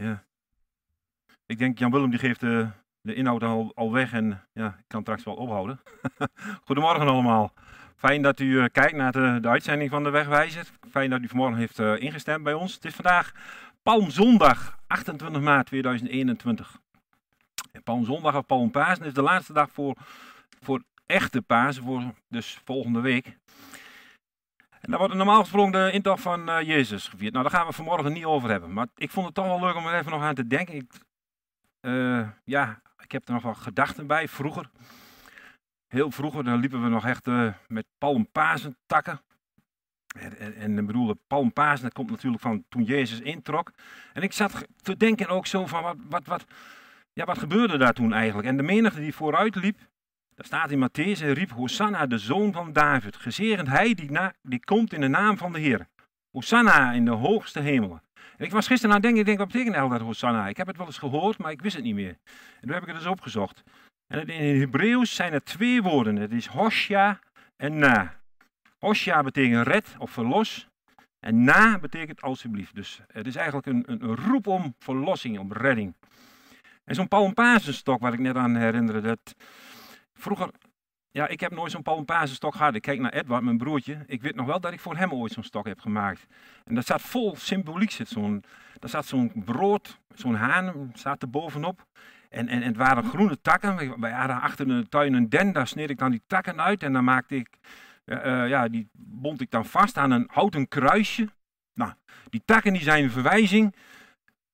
Ja. Ik denk, Jan Willem die geeft de, de inhoud al, al weg en ja, ik kan straks wel ophouden. Goedemorgen allemaal. Fijn dat u eh, kijkt naar de, uitzending van de Wegwijzer. Fijn dat u vanmorgen heeft uh, ingestemd bij ons. Het is vandaag Palmzondag, 28 maart 2021. En Palmzondag of Palmpasen is de laatste dag voor, voor echte Pasen, voor dus volgende week. En dan wordt normaal gesproken de intocht van uh, Jezus gevierd. Nou, daar gaan we vanmorgen niet over hebben. Maar ik vond het toch wel leuk om er even nog aan te denken. Ik, uh, ja, ik heb er nog wel gedachten bij, vroeger. Heel vroeger, dan liepen we nog echt uh, met palmpazentakken. En, en, en ik bedoel, palmpazen, dat komt natuurlijk van toen Jezus introk. En ik zat te denken ook zo van, wat, wat, wat, ja, wat gebeurde daar toen eigenlijk? En de menigte die vooruit liep, daar staat in Matthäus, en riep, Hosanna, de zoon van David. Gezegend hij die, na, die komt in de naam van de Heer. Hosanna in de hoogste hemelen. En ik was gisteren aan het denken, ik denk, wat betekent eigenlijk dat Hosanna? Ik heb het wel eens gehoord, maar ik wist het niet meer. En toen heb ik het dus opgezocht. En in Hebreeuws zijn er twee woorden. Het is Hosja en Na. Hosja betekent red of verlos. En na betekent alsjeblieft. Dus het is eigenlijk een, een, een roep om verlossing, om redding. En zo'n palmpazenstok, waar ik net aan herinnerde, dat vroeger, ja, ik heb nooit zo'n palmpazenstok gehad. Ik kijk naar Edward, mijn broertje. Ik weet nog wel dat ik voor hem ooit zo'n stok heb gemaakt. En dat zat vol symboliek. Zit zat zo'n brood, zo'n haan, staat er bovenop. En, en, en, het waren groene takken. Wij hadden achter de tuin een den, daar sneed ik dan die takken uit. En dan maakte ik, uh, uh, ja, die bond ik dan vast aan een houten kruisje. Nou, die takken die zijn een verwijzing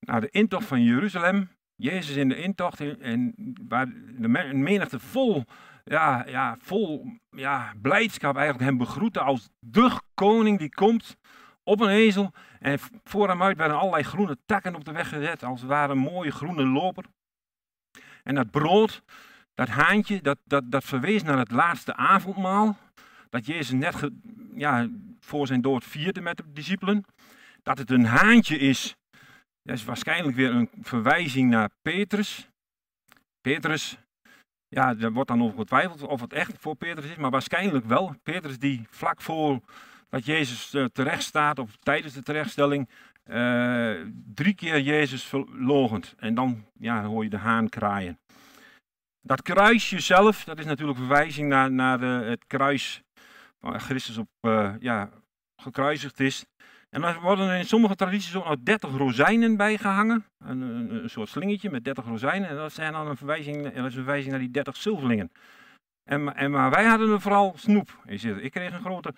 naar de intocht van Jeruzalem. Jezus in de intocht, en waar de menigte vol, ja, ja, vol ja, blijdschap eigenlijk hem begroette als de koning die komt op een ezel. En voor hem uit werden allerlei groene takken op de weg gezet, als het ware een mooie groene loper. En dat brood, dat haantje, dat, dat, dat verwees naar het laatste avondmaal. Dat Jezus net ja, voor zijn dood vierde met de discipelen. Dat het een haantje is, dat is waarschijnlijk weer een verwijzing naar Petrus. Petrus, ja, er wordt dan over getwijfeld of het echt voor Petrus is, maar waarschijnlijk wel. Petrus die vlak voor dat Jezus uh, terecht staat, of tijdens de terechtstelling, uh, drie keer Jezus verlogend. En dan ja, hoor je de haan kraaien. Dat kruisje zelf, dat is natuurlijk verwijzing naar, naar uh, het kruis waar Christus op ja, gekruisigd is. En er worden in sommige tradities ook nog 30 rozijnen bijgehangen. Een, een, een, soort slingetje met 30 rozijnen. En dat, zijn dan een verwijzing, dat is een verwijzing naar die 30 zilverlingen. En, en, maar wij hadden er vooral snoep. Ik kreeg een grote,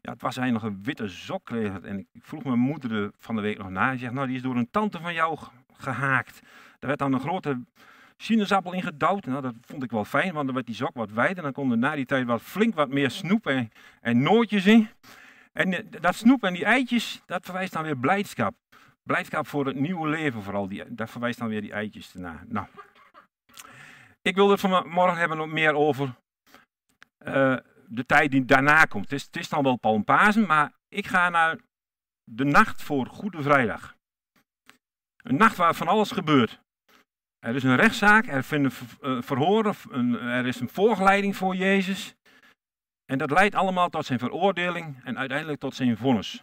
ja, het was eigenlijk een witte sok. En ik vroeg mijn moeder van de week nog na. Die zegt, nou die is door een tante van jou gehaakt. Daar werd dan een grote sinaasappel in gedouwd. Nou, dat vond ik wel fijn, want dan werd die sok wat wijder. Dan konden na die tijd wat flink wat meer snoep en, en nootjes in. En dat snoep en die eitjes, dat verwijst dan weer blijdschap. Blijdschap voor het nieuwe leven vooral. Die, dat verwijst dan weer die eitjes erna. Nou, ik wil het vanmorgen hebben meer over uh, de tijd die daarna komt. Het is, dan wel Palmpasen, maar ik ga naar de nacht voor Goede Vrijdag. Een nacht waar van alles gebeurt. Er is een rechtszaak, er vinden verhoren, er is een voorgeleiding voor Jezus. En dat leidt allemaal tot zijn veroordeling en uiteindelijk tot zijn vonnis.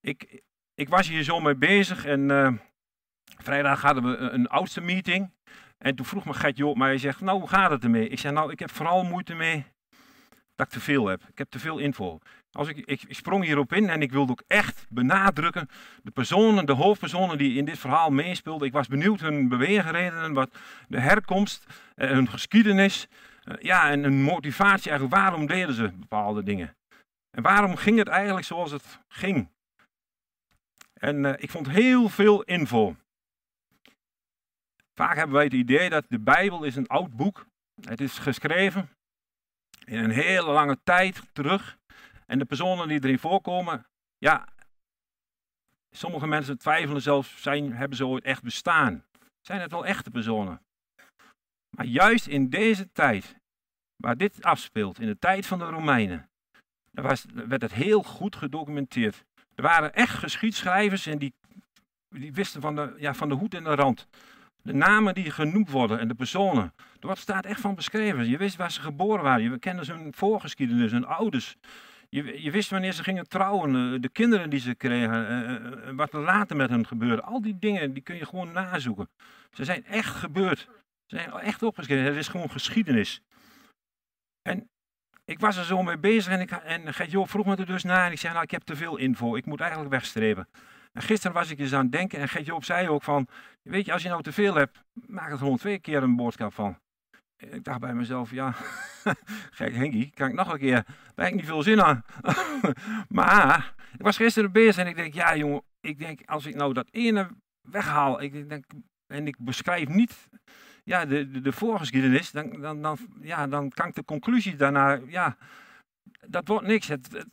Ik, ik was hier zo mee bezig en uh, vrijdag hadden we een oudste meeting. En toen vroeg me Gert Joop, maar hij zegt, nou hoe gaat het ermee? Ik zei, nou ik heb vooral moeite mee dat ik te veel heb. Ik heb te veel info. Als ik, ik, ik sprong hierop in en ik wilde ook echt benadrukken de personen, de hoofdpersonen die in dit verhaal meespeelden. Ik was benieuwd hun beweegredenen, wat de herkomst, eh, hun geschiedenis. Uh, ja, en een motivatie eigenlijk. Waarom deden ze bepaalde dingen? En waarom ging het eigenlijk zoals het ging? En uh, ik vond heel veel info. Vaak hebben wij het idee dat de Bijbel is een oud boek. Het is geschreven in een hele lange tijd terug. En de personen die erin voorkomen, ja, sommige mensen twijfelen zelfs, zijn, hebben ze ooit echt bestaan? Zijn het wel echte personen? Maar juist in deze tijd, waar dit afspeelt, in de tijd van de Romeinen, was, werd het heel goed gedocumenteerd. Er waren echt geschiedschrijvers en die, die wisten van de, ja, van de hoed en de rand. De namen die genoemd worden en de personen. Er staat echt van beschreven. Je wist waar ze geboren waren. Je kende hun voorgeschiedenis, hun ouders. Je, je wist wanneer ze gingen trouwen, eh, de kinderen die ze kregen, eh, eh, wat er later met hen gebeurde. Al die dingen die kun je gewoon nazoeken. Ze zijn echt gebeurd. Zijn echt opgeschreven. Het is gewoon geschiedenis. En ik was er zo mee bezig en, ik, en Gert Joop vroeg me er dus naar. En ik zei, nou ik heb te veel info, ik moet eigenlijk wegstrepen. En gisteren was ik eens aan het denken en Gert Joop zei ook van, weet je, als je nou te veel hebt, maak er gewoon twee keer een boodschap van. Ik dacht bij mezelf, ja, gek Henkie, kan ik nog een keer? Daar heb ik niet veel zin aan. maar ik was gisteren bezig en ik denk, ja jongen, ik denk als ik nou dat ene weghaal ik denk, en ik beschrijf niet ja, de, de, de voorgeschiedenis, dan, dan, dan, ja, dan kan ik de conclusie daarna, ja, dat wordt niks. Het,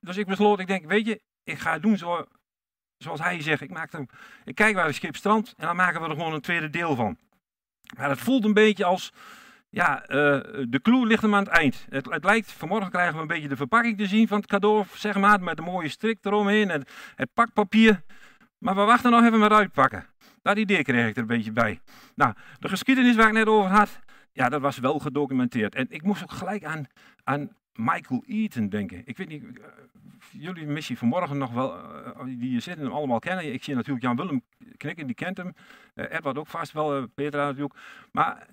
dus ik besloot, ik denk, weet je, ik ga doen zo, zoals hij zegt. Ik, maak hem, ik kijk waar het schip strandt en dan maken we er gewoon een tweede deel van. Maar het voelt een beetje als, ja, uh, de clue ligt hem aan het eind. Het, het, lijkt, vanmorgen krijgen we een beetje de verpakking te zien van het cadeau, zeg maar, met een mooie strik eromheen en het pakpapier. Maar we wachten nog even met uitpakken. Dat idee kreeg ik er een beetje bij. Nou, de geschiedenis waar ik net over had, ja, dat was wel gedocumenteerd. En ik moest ook gelijk aan, aan Michael Eaton denken. Ik weet niet, uh, jullie missie vanmorgen nog wel, uh, die hier zitten, hem allemaal kennen. Ik zie natuurlijk Jan Willem knikken, die kent hem. Uh, Edward ook vast wel, Petra natuurlijk. Maar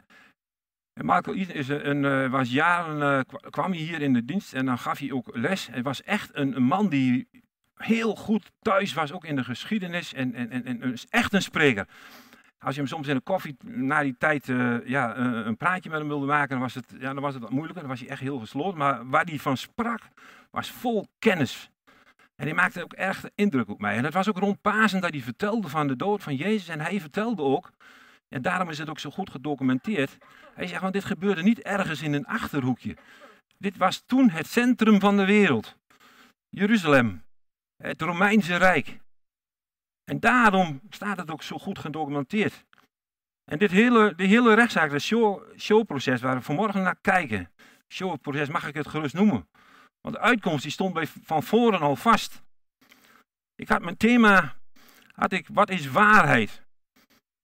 Michael Eaton is een, was jaren, kwam hij hier in de dienst en dan gaf hij ook les. Hij was echt een man die heel goed thuis was, ook in de geschiedenis. En, en, en, en echt een spreker. Als je hem soms in de koffie na die tijd uh, ja, uh, een praatje met hem wilde maken, dan was, het, ja, dan was het wat moeilijker. Dan was hij echt heel gesloten. Maar waar hij van sprak, was vol kennis. En hij maakte ook erg indruk op mij. En het was ook rond Pasen dat hij vertelde van de dood van Jezus. En hij vertelde ook, en daarom is het ook zo goed gedocumenteerd. Hij zegt, want dit gebeurde niet ergens in een achterhoekje. Dit was toen het centrum van de wereld. Jeruzalem, het Romeinse Rijk. En daarom staat het ook zo goed gedocumenteerd. En dit hele, die hele rechtszaak, het show, showproces waar we vanmorgen naar kijken, showproces mag ik het gerust noemen. Want de uitkomst die stond bij, van voren al vast. Ik had mijn thema, had ik, wat is waarheid?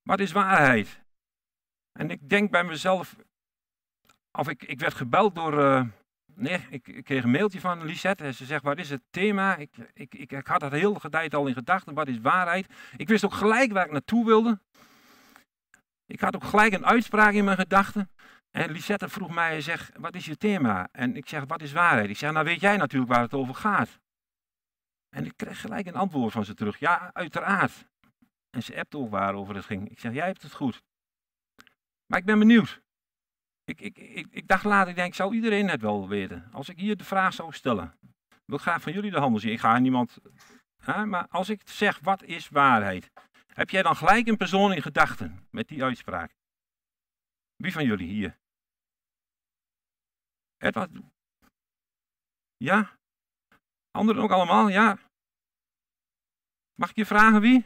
Wat is waarheid? En ik denk bij mezelf, of ik, ik werd gebeld door, uh, Nee, ik, kreeg een mailtje van Lisette en ze zegt, wat is het thema? Ik, ik, ik, ik had dat heel de tijd al in gedachten, wat is waarheid? Ik wist ook gelijk waar ik naartoe wilde. Ik had ook gelijk een uitspraak in mijn gedachten. En Lisette vroeg mij, zeg, wat is je thema? En ik zeg, wat is waarheid? Ik zeg, nou weet jij natuurlijk waar het over gaat. En ik kreeg gelijk een antwoord van ze terug, ja, uiteraard. En ze appte ook waarover het ging. Ik zeg, jij hebt het goed. Maar ik ben benieuwd. Ik, ik, ik, ik dacht later, ik denk, zou iedereen het wel weten? Als ik hier de vraag zou stellen, wil graag van jullie de handen zien. Ik ga niemand, hè, maar als ik zeg, wat is waarheid? Heb jij dan gelijk een persoon in gedachten met die uitspraak? Wie van jullie hier? Edward? Ja? Anderen ook allemaal? Ja? Mag ik je vragen wie?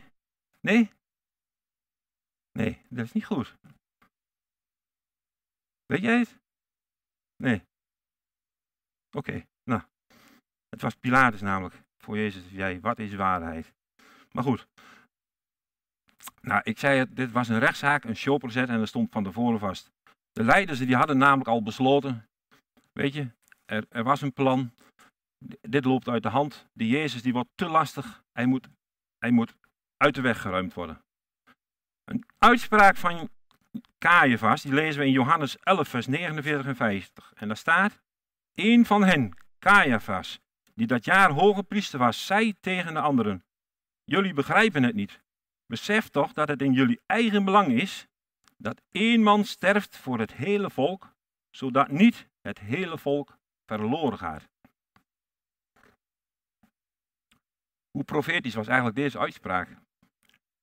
Nee? Nee, dat is niet goed. Weet jij het? Nee. Oké, nou. Het was Pilatus namelijk. Voor Jezus, jij, wat is waarheid? Maar goed. Nou, ik zei het, dit was een rechtszaak, een showproces en dat stond van tevoren vast. De leiders die hadden namelijk al besloten, weet je, er, er was een plan. Dit loopt uit de hand. De Jezus die wordt te lastig. Hij moet, hij moet uit de weg geruimd worden. Een uitspraak van Caiaphas, die lezen we in Johannes 11, vers 49 en 50. En daar staat, een van hen, Caiaphas, die dat jaar hoge priester was, zei tegen de anderen, jullie begrijpen het niet. Besef toch dat het in jullie eigen belang is dat één man sterft voor het hele volk, zodat niet het hele volk verloren gaat. Hoe profetisch was eigenlijk deze uitspraak?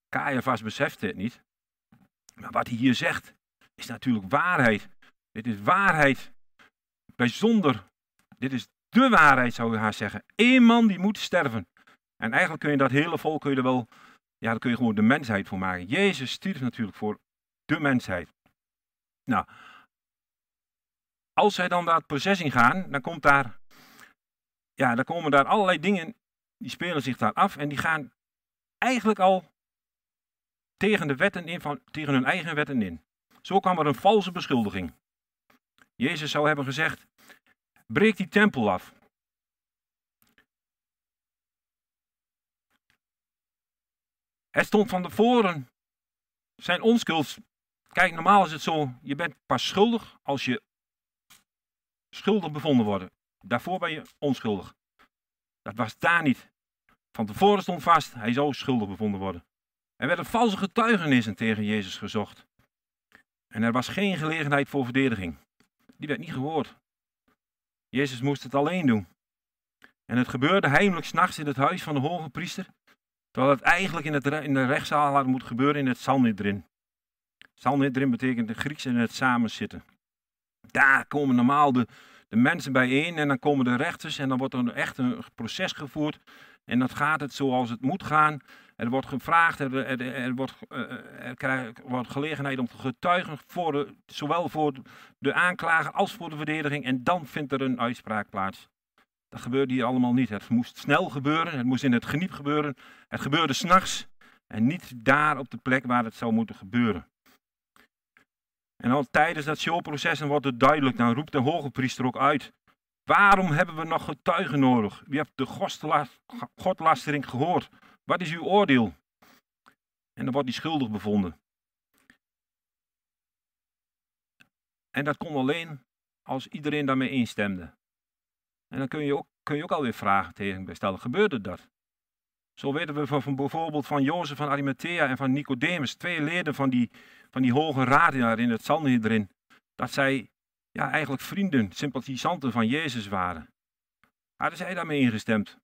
Caiaphas besefte het niet, maar wat hij hier zegt, is natuurlijk waarheid. Dit is waarheid. Bijzonder. Dit is de waarheid, zou je haar zeggen. Eén man die moet sterven. En eigenlijk kun je dat hele volk kun je er wel, ja, daar kun je gewoon de mensheid voor maken. Jezus stierf natuurlijk voor de mensheid. Nou, als zij dan dat proces ingaan, dan komt daar, ja, dan komen daar allerlei dingen, die spelen zich daar af en die gaan eigenlijk al tegen, de wetten in van, tegen hun eigen wetten in. Zo kwam er een valse beschuldiging. Jezus zou hebben gezegd: breek die tempel af. Het stond van tevoren. Zijn onschuld. Kijk, normaal is het zo: je bent pas schuldig als je schuldig bevonden wordt. Daarvoor ben je onschuldig. Dat was daar niet. Van tevoren stond vast, hij zou schuldig bevonden worden. Er werden valse getuigenissen tegen Jezus gezocht. En er was geen gelegenheid voor verdediging. Die werd niet gehoord. Jezus moest het alleen doen. En het gebeurde heimelijk s'nachts in het huis van de hoge priester, terwijl het eigenlijk in, het, in de rechtszaal had moeten gebeuren in het Sanhedrin. Sanhedrin betekent de Grieks in het samenzitten. Daar komen normaal de, de mensen bijeen en dan komen de rechters en dan wordt er echt een proces gevoerd. En dan gaat het zoals het moet gaan. Er wordt gevraagd, er, er, er, wordt, eh, er wordt gelegenheid om te getuigen, voor zowel voor de aanklager als voor de verdediging. En dan vindt er een uitspraak plaats. Dat gebeurde hier allemaal niet. Het moest snel gebeuren, het moest in het geniep gebeuren. Het gebeurde s'nachts en niet daar op de plek waar het zou moeten gebeuren. En al tijdens dat showproces wordt het duidelijk, dan roept de hoge priester ook uit. Waarom hebben we nog getuigen nodig? Wie hebt de godlastering gehoord? Wat is uw oordeel? En dan wordt hij schuldig bevonden. En dat kon alleen als iedereen daarmee instemde. En dan kun je ook, kun je ook alweer vragen tegen stellen, gebeurde dat? Zo weten we van, bijvoorbeeld van Jozef van Arimathea en van Nicodemus, twee leden van die, van die hoge raad in het Sanhedrin, dat zij ja, eigenlijk vrienden, sympathisanten van Jezus waren. Hadden zij daarmee ingestemd?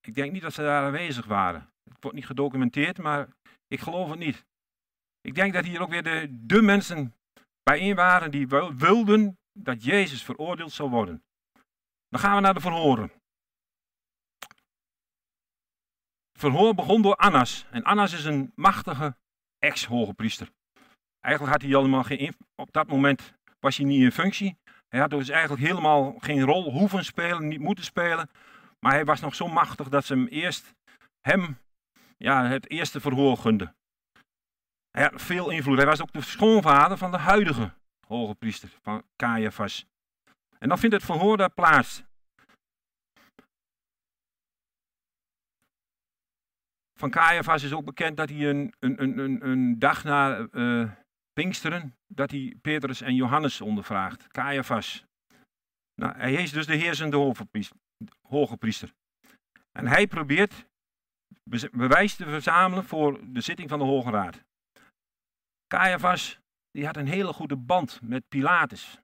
Ik denk niet dat ze daar aanwezig waren. Het wordt niet gedocumenteerd, maar ik geloof het niet. Ik denk dat hier ook weer de, de mensen bijeen waren die wilden dat Jezus veroordeeld zou worden. Dan gaan we naar de verhoren. Het verhoor begon door Annas. En Annas is een machtige ex-hoge priester. Eigenlijk had hij allemaal geen. Op dat moment was hij niet in functie. Hij had dus eigenlijk helemaal geen rol hoeven spelen, niet moeten spelen. Maar hij was nog zo machtig dat ze hem eerst hem ja, het eerste verhoor gunde. Hij had veel invloed. Hij was ook de schoonvader van de huidige hoge priester, van Caiaphas. En dan vindt het verhoor daar plaats. Van Caiaphas is ook bekend dat hij een, een, een, een dag na uh, Pinksteren, dat hij Petrus en Johannes ondervraagt. Caiaphas. Nou, hij is dus de heersende hoge priester. En hij probeert bewijs te verzamelen voor de zitting van de Hoge Raad. Caiaphas die had een hele goede band met Pilatus.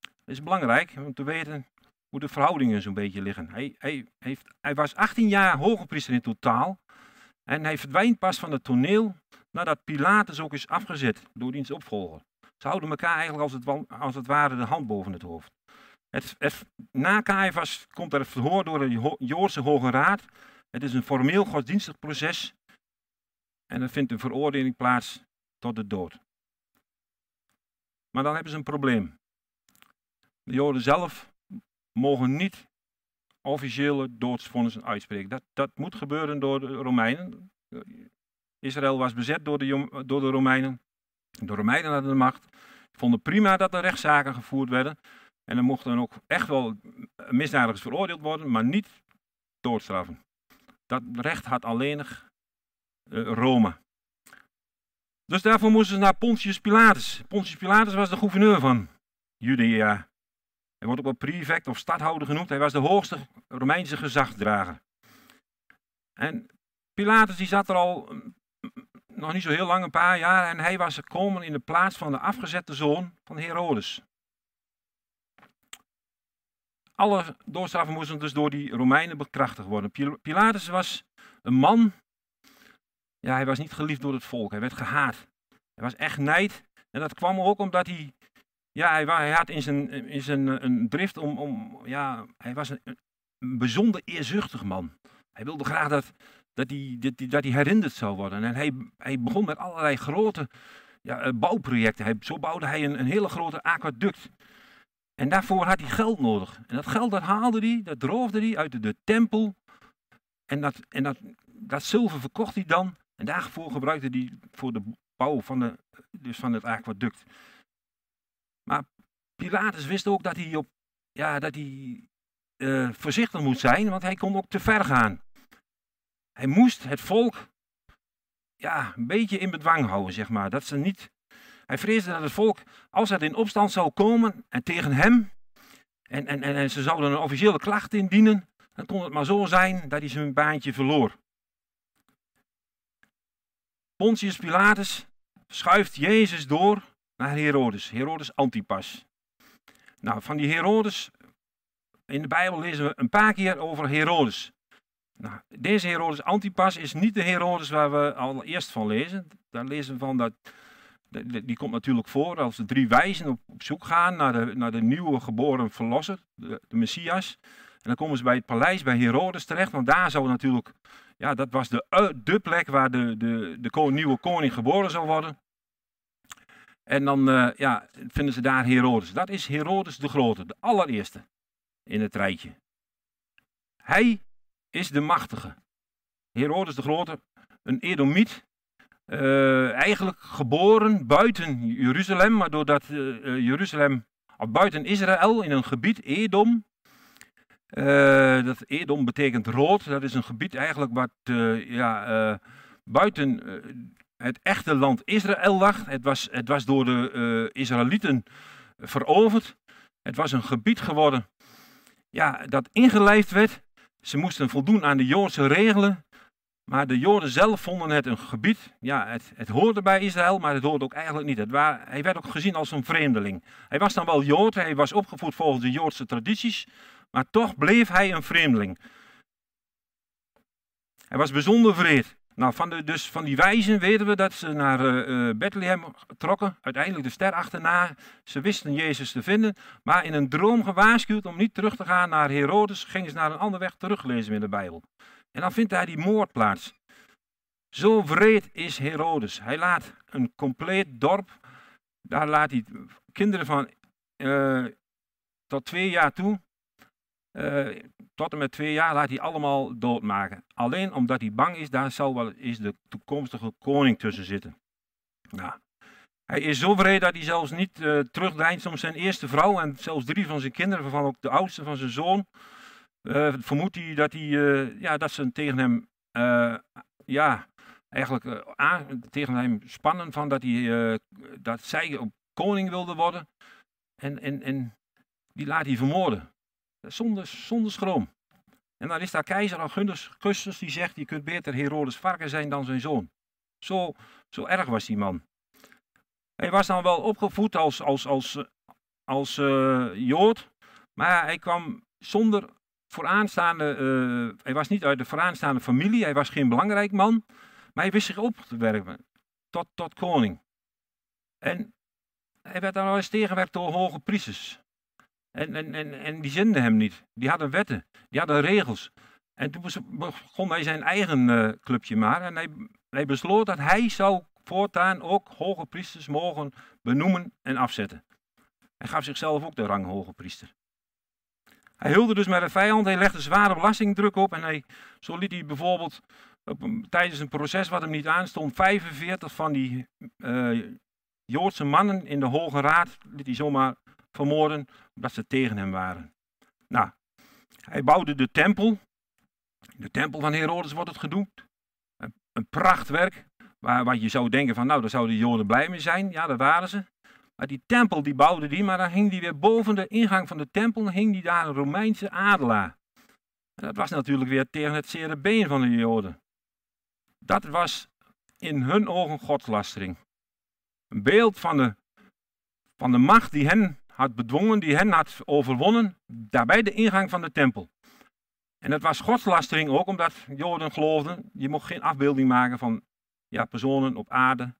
Dat is belangrijk om te weten hoe de verhoudingen zo'n beetje liggen. Hij, hij, heeft, hij was 18 jaar hoge priester in totaal. En hij verdwijnt pas van het toneel nadat Pilatus ook is afgezet door diens opvolger. Ze houden elkaar eigenlijk als het, als het ware de hand boven het hoofd. Het, na Caiaphas komt er verhoor door de Joodse Hoge Raad. Het is een formeel godsdienstig proces. En er vindt een veroordeling plaats tot de dood. Maar dan hebben ze een probleem. De Joden zelf mogen niet officiële doodsvonnissen uitspreken. Dat, dat moet gebeuren door de Romeinen. Israël was bezet door de, door de Romeinen. De Romeinen hadden de macht. Vonden prima dat er rechtszaken gevoerd werden. En er mochten ook echt wel misdadigers veroordeeld worden, maar niet doodstraffen. Dat recht had alleen uh, Rome. Dus daarvoor moesten ze naar Pontius Pilatus. Pontius Pilatus was de gouverneur van Judea. Hij wordt ook wel prefect of stadhouder genoemd. Hij was de hoogste Romeinse gezagdrager. En Pilatus die zat er al mm, nog niet zo heel lang, een paar jaar. En hij was gekomen in de plaats van de afgezette zoon van Herodes. Alle doodstraffen moesten dus door die Romeinen bekrachtigd worden. Pilatus was een man, ja, hij was niet geliefd door het volk. Hij werd gehaat. Hij was echt nijd. En dat kwam ook omdat hij, ja, hij, had in zijn, in zijn eh, een drift om, om, ja, hij was een, een bijzonder eerzuchtig man. Hij wilde graag dat, dat, hij, dat, dat hij herinnerd zou worden. En hij, hij begon met allerlei grote ja, eh, bouwprojecten. Hij, zo bouwde hij een, een hele grote aquaduct. En daarvoor had hij geld nodig. En dat geld dat haalde hij, dat droogde hij uit de, tempel. En, dat, en dat, dat zilver verkocht hij dan. En daarvoor gebruikte hij voor de bouw van, de, dus van het aquaduct. Maar Pilatus wist ook dat hij, op, ja, dat hij uh, voorzichtig moet zijn, want hij kon ook te ver gaan. Hij moest het volk ja, een beetje in bedwang houden, zeg maar. Dat ze niet, hij vreesde dat het volk, als het in opstand zou komen en tegen hem, en, en, en, ze zouden een officiële klacht indienen, dan kon het maar zo zijn dat hij zijn baantje verloor. Pontius Pilatus schuift Jezus door naar Herodes, Herodes Antipas. Nou, van die Herodes, in de Bijbel lezen we een paar keer over Herodes. Nou, deze Herodes Antipas is niet de Herodes waar we al eerst van lezen. Daar lezen we van dat, die komt natuurlijk voor als de drie wijzen op, zoek gaan naar de, naar de nieuwe geboren verlosser, de, de Messias. En dan komen ze bij het paleis bij Herodes terecht, want daar zou natuurlijk, ja, dat was de, eh, de plek waar de, de, de nieuwe koning geboren zou worden. En dan uh, ja, vinden ze daar Herodes. Dat is Herodes de Grote, de allereerste in het rijtje. Hij is de machtige. Herodes de Grote, een Edomiet. Uh, eigenlijk geboren buiten Jeruzalem, maar doordat uh, Jeruzalem, of buiten Israël, in een gebied, Edom. dat Edom betekent rood, dat is een gebied eigenlijk wat ja, buiten het echte land Israël lag. Het was, het was door de Israëlieten veroverd. Het was een gebied geworden ja, dat ingelijfd werd. Ze moesten voldoen aan de Joodse regelen. Maar de Joden zelf vonden het een gebied. Ja, het, het hoorde bij Israël, maar het hoorde ook eigenlijk niet. Het hij werd ook gezien als een vreemdeling. Hij was dan wel Jood, hij was opgevoed volgens de Joodse tradities. Maar toch bleef hij een vreemdeling. Hij was bijzonder vreed. Nou, van, de, dus van die wijzen weten we dat ze naar uh, Bethlehem trokken, uiteindelijk de ster achterna. Ze wisten Jezus te vinden, maar in een droom gewaarschuwd om niet terug te gaan naar Herodes, gingen ze naar een andere weg teruglezen in de Bijbel. En dan vindt hij die moord plaats. Zo wreed is Herodes. Hij laat een compleet dorp, daar laat hij kinderen van uh, tot twee jaar toe, uh, tot en met twee jaar laat hij allemaal doodmaken. Alleen omdat hij bang is, daar zal wel de toekomstige koning tussen zitten. Nou, hij is zo vreed dat hij zelfs niet uh, terugdeinst om zijn eerste vrouw en zelfs drie van zijn kinderen, waarvan ook de oudste van zijn zoon, vermoedt hij dat, hij, uh, ja, dat ze tegen hem, ja, eigenlijk tegen hem spannen van dat, hij, dat zij koning wilde worden. En, en, en die laat hij vermoorden. Zonder, zonder schroom. En dan is daar keizer Augustus die zegt, je kunt beter Herodes varken zijn dan zijn zoon. Zo, zo erg was die man. Hij was dan wel opgevoed als, als, als, als Jood, maar hij kwam zonder vooraanstaande, uh, hij was niet uit de vooraanstaande familie, hij was geen belangrijk man, maar hij wist zich op te werken tot, tot koning. En hij werd wel eens tegengewerkt door hoge priesters. En, en, en, en die zenden hem niet. Die hadden wetten, die hadden regels. En toen begon hij zijn eigen uh, clubje maar. En hij, hij besloot dat hij zou voortaan ook hoge priesters mogen benoemen en afzetten. Hij gaf zichzelf ook de rang hoge priester. Hij hulde dus met de vijand, hij legde zware belastingdruk op en hij, zo liet hij bijvoorbeeld tijdens een proces wat hem niet aanstond, 45 van die uh, Joodse mannen in de Hoge Raad liet hij zomaar vermoorden omdat ze tegen hem waren. Nou, hij bouwde de tempel. De tempel van Herodes wordt het genoemd. Een, een prachtwerk, waar, waar je zou denken van nou, daar zouden de Joden blij mee zijn. Ja, dat waren ze. Die tempel die bouwde die, maar dan hing die weer boven de ingang van de tempel, hing die daar een Romeinse adelaar. Dat was natuurlijk weer tegen het zere been van de Joden. Dat was in hun ogen godslastering. Een beeld van de, van de macht die hen had bedwongen, die hen had overwonnen, daarbij de ingang van de tempel. En het was godslastering ook, omdat Joden geloofden, je mocht geen afbeelding maken van ja, personen op aarde,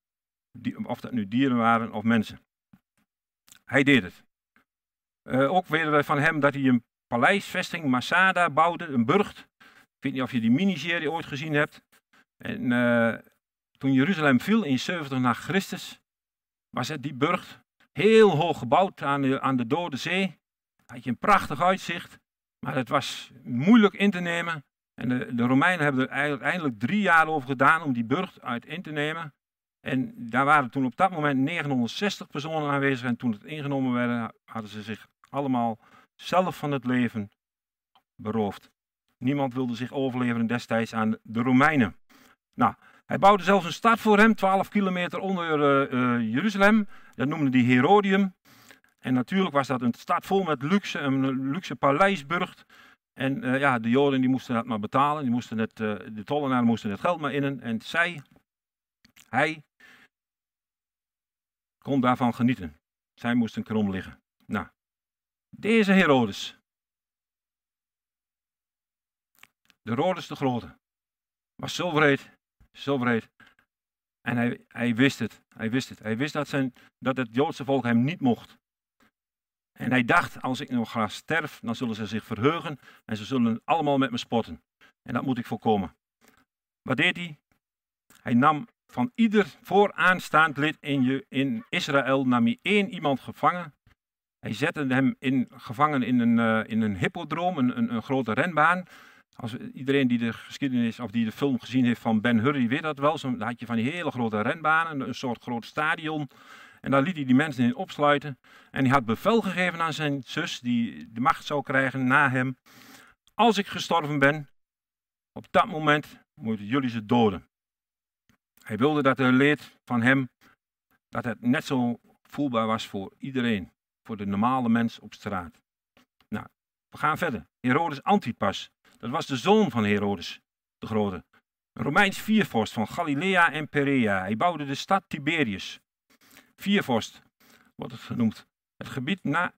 die, of dat nu dieren waren of mensen. Hij deed het. Uh, ook weten we van hem dat hij een paleisvesting, Masada, bouwde, een burcht. Ik weet niet of je die miniserie ooit gezien hebt. En uh, toen Jeruzalem viel in 70 na Christus, was het die burcht Heel hoog gebouwd aan de, aan de Dode Zee. Had je een prachtig uitzicht. Maar het was moeilijk in te nemen. En de, de Romeinen hebben er uiteindelijk drie jaar over gedaan om die burcht uit in te nemen. En daar waren toen op dat moment 960 personen aanwezig. En toen het ingenomen werd, hadden ze zich allemaal zelf van het leven beroofd. Niemand wilde zich overleveren destijds aan de Romeinen. Nou, Hij bouwde zelfs een stad voor hem, 12 kilometer onder uh, Jeruzalem. Dat noemde hij Herodium. En natuurlijk was dat een stad vol met luxe, een luxe paleisburg. En uh, ja, de Joden die moesten dat maar betalen. Die moesten het, de tollenaren moesten het geld maar innen. En zij, hij, kon daarvan genieten. Zij moesten krom liggen. Nou, deze Herodes. De Herodes de Grote. Was zo breed, zo breed. En hij, hij wist het, hij wist het. Hij wist dat, zijn, dat het Joodse volk hem niet mocht. En hij dacht, als ik nog graag sterf, dan zullen ze zich verheugen en ze zullen allemaal met me spotten. En dat moet ik voorkomen. Wat deed hij? Hij nam van ieder vooraanstaand lid in, in Israël, nam hij één iemand gevangen. Hij zette hem in, gevangen in een, uh, in een hippodroom, een, een, een grote renbaan. Als, iedereen die de geschiedenis of die de film gezien heeft van Ben Hur, die weet dat wel. Zo had je van die hele grote renbanen, een soort groot stadion. En daar liet hij die mensen in opsluiten. En hij had bevel gegeven aan zijn zus, die de macht zou krijgen na hem. Als ik gestorven ben, op dat moment moeten jullie ze doden. Hij wilde dat de leed van hem, dat het net zo voelbaar was voor iedereen. Voor de normale mens op straat. Nou, we gaan verder. Herodes Antipas. Dat was de zoon van Herodes de Grote. Een Romeins viervorst van Galilea en Perea. Hij bouwde de stad Tiberius. Viervorst wordt het genoemd. Het gebied na,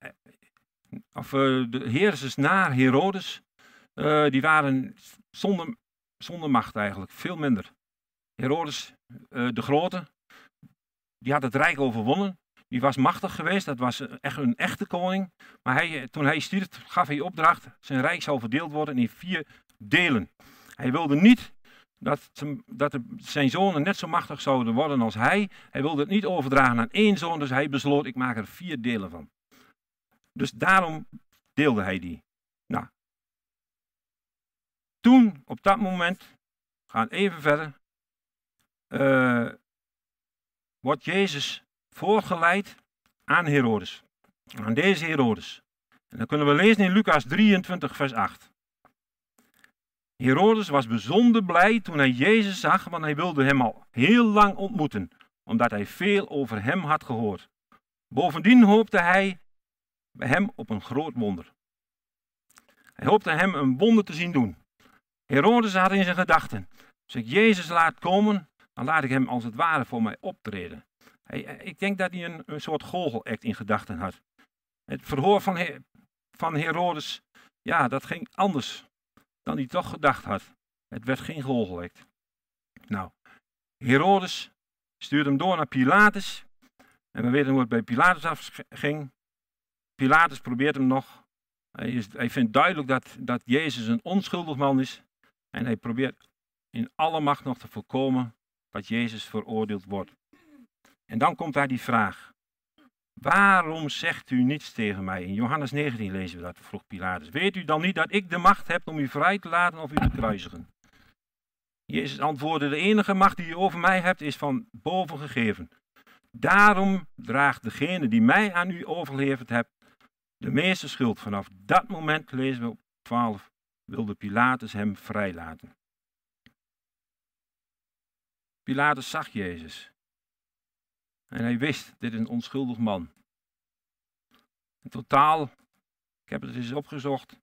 of uh, de heersers na Herodes, uh, die waren zonder, zonder macht eigenlijk, veel minder. Herodes uh, de Grote, die had het rijk overwonnen. Die was machtig geweest, dat was echt een echte koning. Maar hij, toen hij stierf, gaf hij opdracht, zijn rijk zou verdeeld worden in vier delen. Hij wilde niet dat, dat zijn zonen net zo machtig zouden worden als hij. Hij wilde het niet overdragen aan één zoon, dus hij besloot, ik maak er vier delen van. Dus daarom deelde hij die. Nou, toen, op dat moment, gaan even verder, uh, wordt Jezus voorgeleid aan Herodes. Aan deze Herodes. En dan kunnen we lezen in Lucas 23, vers 8. Herodes was bijzonder blij toen hij Jezus zag, want hij wilde hem al heel lang ontmoeten, omdat hij veel over hem had gehoord. Bovendien hoopte hij bij hem op een groot wonder. Hij hoopte hem een wonder te zien doen. Herodes had in zijn gedachten: als ik Jezus laat komen, dan laat ik hem als het ware voor mij optreden. Hij, ik denk dat hij een, een soort goochelact in gedachten had. Het verhoor van, van Herodes, ja, dat ging anders dan hij toch gedacht had. Het werd geen goochelact. Nou, Herodes stuurde hem door naar Pilatus. En we weten hoe het bij Pilatus afging. Pilatus probeert hem nog. Hij, hij vindt duidelijk dat, dat Jezus een onschuldig man is. En hij probeert in alle macht nog te voorkomen dat Jezus veroordeeld wordt. En dan komt daar die vraag. Waarom zegt u niets tegen mij? In Johannes 19 lezen we dat, vroeg Pilatus. Weet u dan niet dat ik de macht heb om u vrij te laten of u te kruisigen? Jezus antwoordde, de enige macht die u over mij hebt is van boven gegeven. Daarom draagt degene die mij aan u overgeleverd hebt de meeste schuld. Vanaf dat moment, lezen we op 12, wilde Pilatus hem vrijlaten. Pilatus zag Jezus. En hij wist, dit is een onschuldig man. In totaal, ik heb het eens opgezocht, ik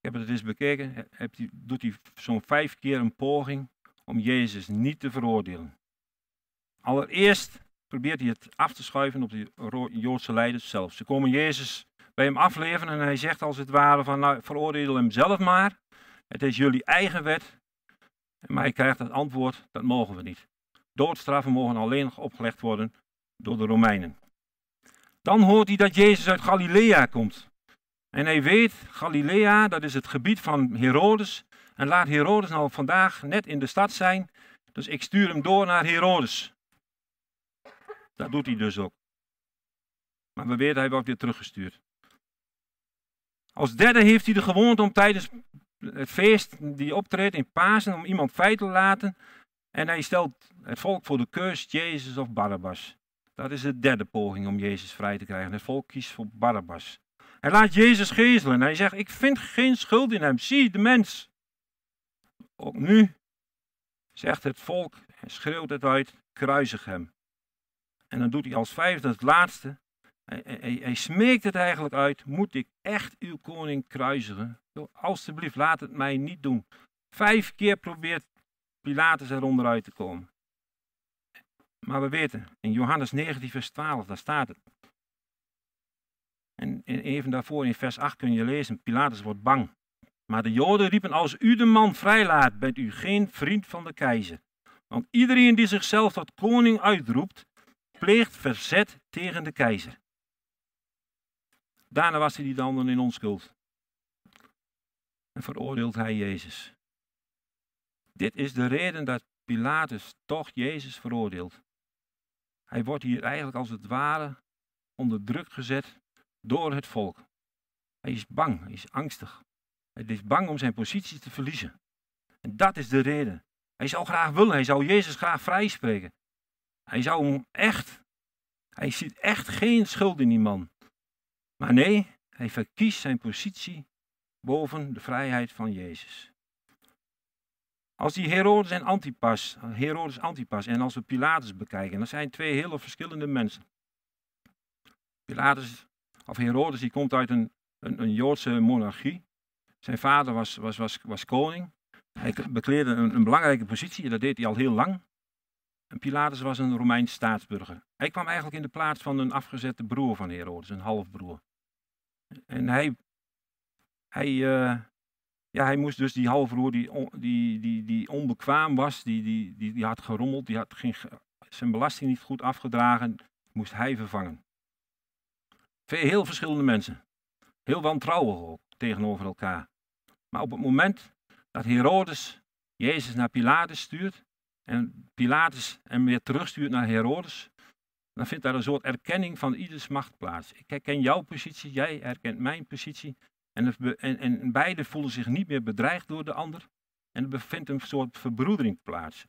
heb het eens bekeken, doet hij zo'n vijf keer een poging om Jezus niet te veroordelen. Allereerst probeert hij het af te schuiven op de Joodse leiders zelf. Ze komen Jezus bij hem afleveren en hij zegt als het ware van nou, veroordeel hem zelf maar. Het is jullie eigen wet. Maar hij krijgt het antwoord, dat mogen we niet. Doodstraffen mogen alleen opgelegd worden door de Romeinen. Dan hoort hij dat Jezus uit Galilea komt. En hij weet, Galilea, dat is het gebied van Herodes. En laat Herodes nou vandaag net in de stad zijn. Dus ik stuur hem door naar Herodes. Dat doet hij dus ook. Maar we weten, hij wordt weer teruggestuurd. Als derde heeft hij de gewoonte om tijdens het feest die optreedt in Pasen, om iemand feit te laten. En hij stelt het volk voor de keus, Jezus of Barabbas. Dat is de derde poging om Jezus vrij te krijgen. Het volk kiest voor Barabbas. Hij laat Jezus gezelen. Hij zegt, ik vind geen schuld in hem. Zie de mens. Ook nu zegt het volk, en schreeuwt het uit, kruisig hem. En dan doet hij als vijfde het laatste. Hij, hij, hij smeekt het eigenlijk uit, moet ik echt uw koning kruisigen? Alsjeblieft, laat het mij niet doen. Vijf keer probeert Pilatus er onderuit te komen. Maar we weten, in Johannes 19, vers 12, daar staat het. En even daarvoor in vers 8 kun je lezen, Pilatus wordt bang. Maar de Joden riepen, als u de man vrijlaat, bent u geen vriend van de keizer. Want iedereen die zichzelf tot koning uitroept, pleegt verzet tegen de keizer. Daarna was hij die dan in onschuld. Veroordeelt hij Jezus. Dit is de reden dat Pilatus toch Jezus veroordeelt. Hij wordt hier eigenlijk als het ware onder druk gezet door het volk. Hij is bang, hij is angstig. Hij is bang om zijn positie te verliezen. En dat is de reden. Hij zou graag willen, hij zou Jezus graag vrijspreken. Hij zou hem echt, hij ziet echt geen schuld in die man. Maar nee, hij verkiest zijn positie boven de vrijheid van Jezus. Als die Herodes en Antipas, Herodes Antipas en als we Pilatus bekijken, dan zijn twee hele verschillende mensen. Pilatus, of Herodes, die komt uit een, een, een Joodse monarchie. Zijn vader was, was, was, was koning. Hij bekleedde een, een belangrijke positie, dat deed hij al heel lang. En Pilatus was een Romeins staatsburger. Hij kwam eigenlijk in de plaats van een afgezette broer van Herodes, een halfbroer. En hij, hij, uh, ja, hij moest dus die halfbroer die, die, die, die onbekwaam was, die, die, die, die had gerommeld, die had geen, zijn belasting niet goed afgedragen, moest hij vervangen. Heel verschillende mensen. Heel wantrouwig ook tegenover elkaar. Maar op het moment dat Herodes Jezus naar Pilatus stuurt en Pilatus hem weer terugstuurt naar Herodes, dan vindt daar een soort erkenning van ieders macht plaats. Ik herken jouw positie, jij herkent mijn positie. En, en, beide voelen zich niet meer bedreigd door de ander. En er bevindt een soort verbroedering plaats.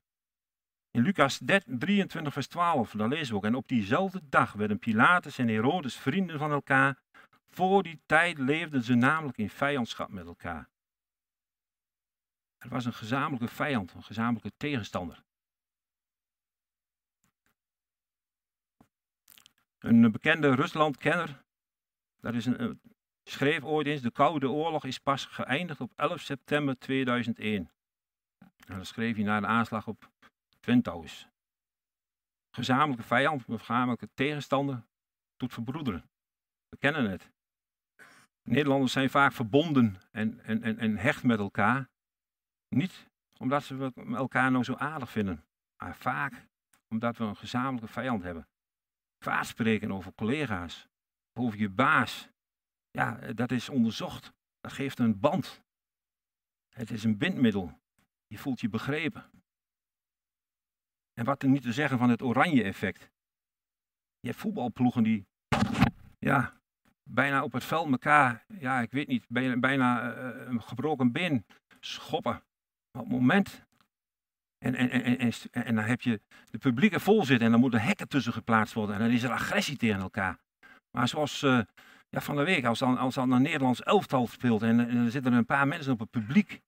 In Lucas 23, vers 12, daar lezen we ook. En op diezelfde dag werden Pilatus en Herodes vrienden van elkaar. Voor die tijd leefden ze namelijk in vijandschap met elkaar. Er was een gezamenlijke vijand, een gezamenlijke tegenstander. Een bekende Ruslandkenner, dat is een, schreef ooit eens, de Koude Oorlog is pas geëindigd op 11 september 2001. En dat schreef hij na de aanslag op Twin Towers. Gezamenlijke vijand, gezamenlijke tegenstander, doet verbroederen. We kennen het. Nederlanders zijn vaak verbonden en, en, en, en hecht met elkaar. Niet omdat ze elkaar nou zo aardig vinden, maar vaak omdat we een gezamenlijke vijand hebben. Vaak spreken over collega's, over je baas, ja, eh, dat is onderzocht. Dat geeft een band. Het is een bindmiddel. Je voelt je begrepen. En wat er niet te zeggen van het oranje effect. Je hebt voetbalploegen die ja, bijna op het veld elkaar, ja, ik weet niet, bijna, uh, een gebroken been schoppen. Op het moment. En, en, en, en, en dan heb je de publieke vol zitten en dan moeten hekken tussen geplaatst worden. En dan is er agressie tegen elkaar. Maar zoals uh, ja, van de week, als dan, als een Nederlands elftal speelt en, er zitten een paar mensen op het publiek,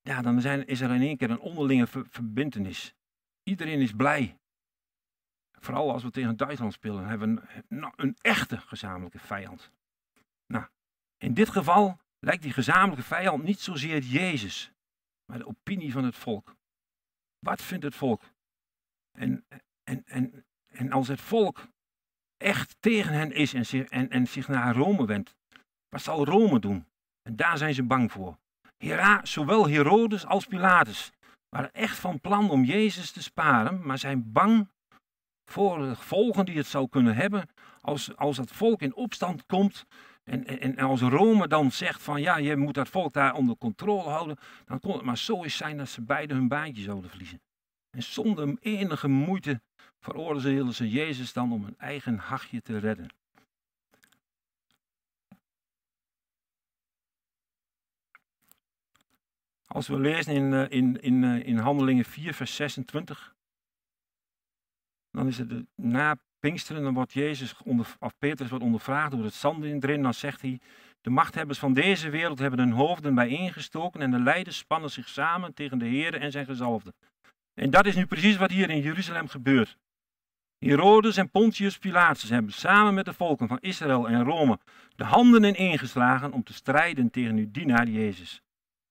ja, dan zijn, is er in één keer een onderlinge verbindenis. Iedereen is blij. Vooral als we tegen Duitsland spelen, hebben we een, nou, een echte gezamenlijke vijand. Nou, in dit geval lijkt die gezamenlijke vijand niet zozeer Jezus, maar de opinie van het volk. Wat vindt het volk? En, en, en, en als het volk echt tegen hen is en zich, en, en zich naar Rome wendt, wat zal Rome doen? En daar zijn ze bang voor. Hera, zowel Herodes als Pilatus waren echt van plan om Jezus te sparen, maar zijn bang voor de gevolgen die het zou kunnen hebben als, als het volk in opstand komt en, en, als Rome dan zegt van ja, je moet dat volk daar onder controle houden, dan kon het maar zo eens zijn dat ze beide hun baantje zouden verliezen. En zonder enige moeite veroordeelden ze Jezus dan om hun eigen hachje te redden. Als we lezen in, eh, in, in, eh, in Handelingen 4, vers 26, dan is het na Pinksteren, dan wordt Jezus, onder, of Petrus wordt ondervraagd door het erin, dan zegt hij, de machthebbers van deze wereld hebben hun hoofden bijeengestoken en de leiders spannen zich samen tegen de Heer en zijn gezalfde. En dat is nu precies wat hier in Jeruzalem gebeurt. Herodes en Pontius Pilatus hebben samen met de volken van Israël en Rome de handen ineengeslagen om te strijden tegen uw dienaar Jezus.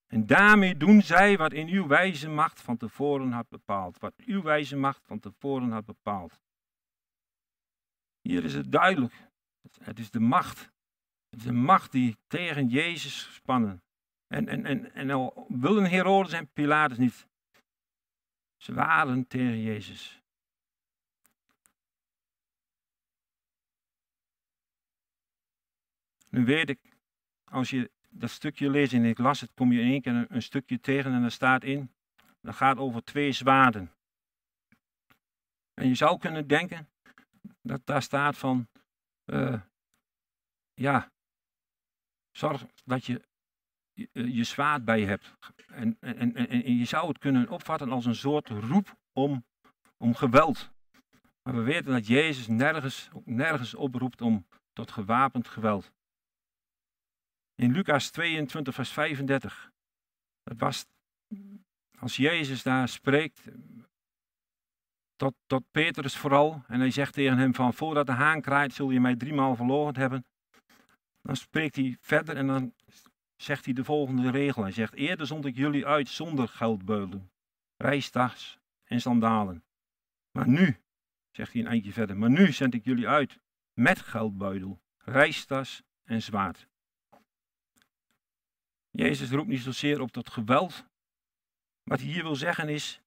En daarmee doen zij wat in uw wijze macht van tevoren had bepaald. Wat uw wijze macht van tevoren had bepaald. Hier is het duidelijk. Het is de macht. Het is de macht die tegen Jezus spannen. En, en, en, en al willen Herodes en Pilatus niet. Ze waren tegen Jezus. Nu weet ik, als je dat stukje leest en ik las het, kom je in één keer een, stukje tegen en er staat in, dat gaat over twee zwaarden. En je zou kunnen denken dat daar staat van, uh, ja, zorg dat je je, eh, zwaard bij hebt. En, en, en, en je zou het kunnen opvatten als een soort roep om, om geweld. Maar we weten dat Jezus nergens, nergens oproept om tot gewapend geweld. In Lucas 22, vers 35. Dat was als Jezus daar spreekt, tot, tot Petrus vooral, en hij zegt tegen hem van voordat de haan kraait zul je mij driemaal verloren hebben. Dan spreekt hij verder en dan zegt hij de volgende regel. Hij zegt, eerder zond ik jullie uit zonder geldbeulen, reistas en sandalen. Maar nu, zegt hij een eindje verder, maar nu zend ik jullie uit met geldbuidel, reistas en zwaard. Jezus roept niet zozeer op tot geweld. Wat hij hier wil zeggen is,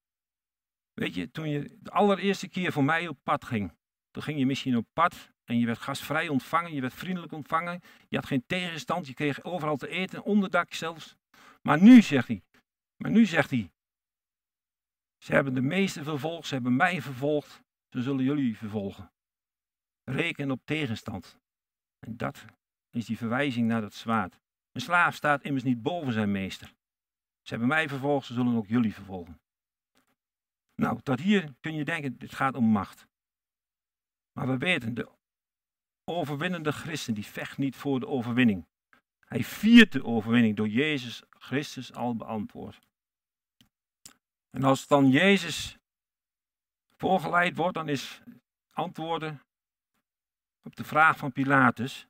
weet je, toen je de allereerste keer voor mij op pad ging, toen ging je misschien op pad en je werd gastvrij ontvangen, je werd vriendelijk ontvangen, je had geen tegenstand, je kreeg overal te eten, onderdak zelfs. Maar nu zegt hij, maar nu zegt hij, ze hebben de meesten vervolgd, ze hebben mij vervolgd, ze zullen jullie vervolgen. Reken op tegenstand. En dat is die verwijzing naar dat zwaard. Een slaaf staat immers niet boven zijn meester. Ze hebben mij vervolgd, ze zullen ook jullie vervolgen. Nou, tot hier kun je denken, het gaat om macht. Maar we weten, de overwinnende christen, die vecht niet voor de overwinning. Hij viert de overwinning door Jezus Christus al beantwoord. En als dan Jezus voorgeleid wordt, dan is antwoorden op de vraag van Pilatus.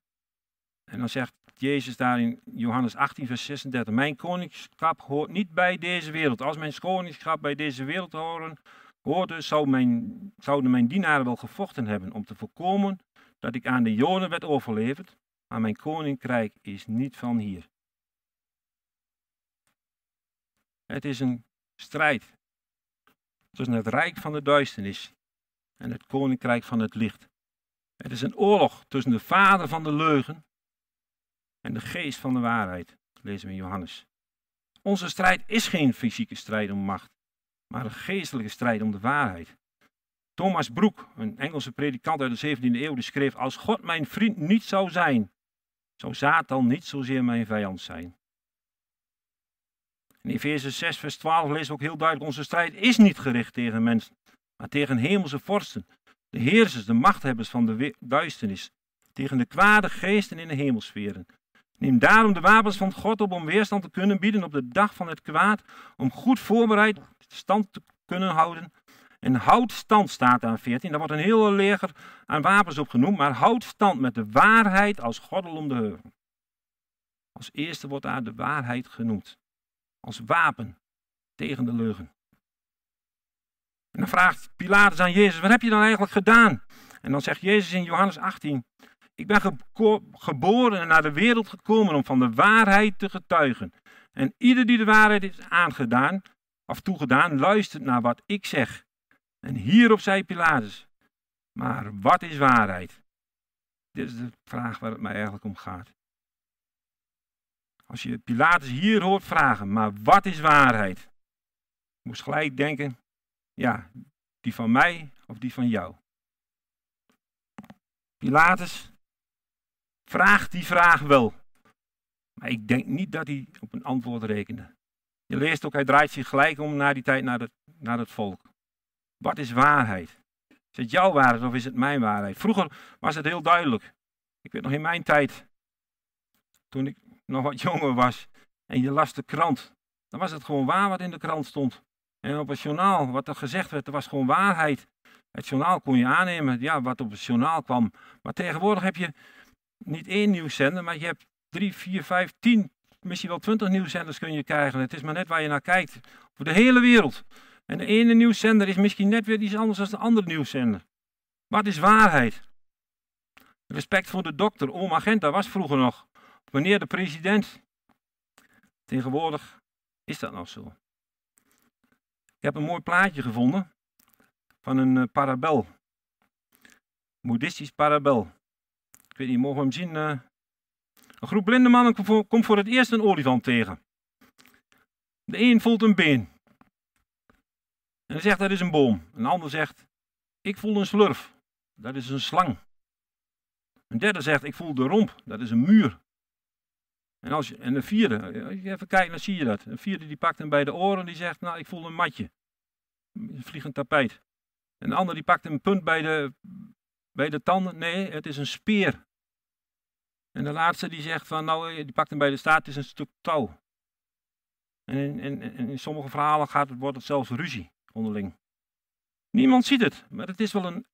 En dan zegt Jezus daar in Johannes 18, vers 36. Mijn koningschap hoort niet bij deze wereld. Als mijn koningschap bij deze wereld horen, hoorde, zou mijn, zouden mijn dienaren wel gevochten hebben om te voorkomen dat ik aan de Joden werd overleverd. Maar mijn koninkrijk is niet van hier. Het is een strijd tussen het rijk van de duisternis en het koninkrijk van het licht. Het is een oorlog tussen de vader van de leugen en de geest van de waarheid, lezen we in Johannes. Onze strijd is geen fysieke strijd om macht, maar een geestelijke strijd om de waarheid. Thomas Broek, een Engelse predikant uit de 17e eeuw, die schreef: Als God mijn vriend niet zou zijn, zou Satan niet zozeer mijn vijand zijn. In Efeze 6, vers 12 lezen we ook heel duidelijk: Onze strijd is niet gericht tegen mensen, maar tegen hemelse vorsten, de heersers, de machthebbers van de duisternis, tegen de kwade geesten in de hemelsferen. Neem daarom de wapens van God op om weerstand te kunnen bieden op de dag van het kwaad, om goed voorbereid stand te kunnen houden. En houd stand staat aan 14. Daar wordt een hele leger aan wapens op genoemd, maar houd stand met de waarheid als gordel om de heuvel. Als eerste wordt daar de waarheid genoemd. Als wapen tegen de leugen. En dan vraagt Pilatus aan Jezus, wat heb je dan eigenlijk gedaan? En dan zegt Jezus in Johannes 18, ik ben geboren en naar de wereld gekomen om van de waarheid te getuigen. En ieder die de waarheid is aangedaan, of toegedaan, luistert naar wat ik zeg. En hierop zei Pilatus, maar wat is waarheid? Dit is de vraag waar het mij eigenlijk om gaat. Als je Pilatus hier hoort vragen, maar wat is waarheid? Moest gelijk denken, ja, die van mij of die van jou? Pilatus vraagt die vraag wel. Maar ik denk niet dat hij op een antwoord rekende. Je leest ook, hij draait zich gelijk om na die tijd naar het, naar het volk. Wat is waarheid? Is het jouw waarheid of is het mijn waarheid? Vroeger was het heel duidelijk. Ik weet nog in mijn tijd, toen ik nog wat jonger was en je las de krant, dan was het gewoon waar wat in de krant stond. En op het journaal, wat er gezegd werd, er was gewoon waarheid. Het journaal kon je aannemen, ja, wat op het journaal kwam. Maar tegenwoordig heb je niet één nieuwszender, maar je hebt drie, vier, vijf, tien, misschien wel twintig nieuwszenders kun je krijgen. Het is maar net waar je naar kijkt. Voor de hele wereld. En de ene nieuwszender is misschien net weer iets anders dan de andere nieuwszender. Wat is waarheid? Respect voor de dokter, oma Genta was vroeger nog. Meneer de president. Tegenwoordig is dat nog zo. Ik heb een mooi plaatje gevonden van een uh, parabel. Boeddhistisch parabel. Ik weet niet, mogen we hem zien? Uh, een groep blinde mannen komt voor het eerst een olifant tegen. De een voelt een been. En hij zegt dat is een boom. Een ander zegt, ik voel een slurf. Dat is een slang. Een derde zegt, ik voel de romp. Dat is een muur. En, als je, en een vierde, als je even kijkt, dan zie je dat. Een vierde die pakt hem bij de oren, die zegt, nou ik voel een matje. Een vliegend tapijt. En een ander die pakt een punt bij de, bij de tanden. Nee, het is een speer. En de laatste die zegt van, nou, die pakt hem bij de staart, het is een stuk touw. En in, in, in sommige verhalen gaat het, wordt het zelfs ruzie onderling. Niemand ziet het, maar het is wel een,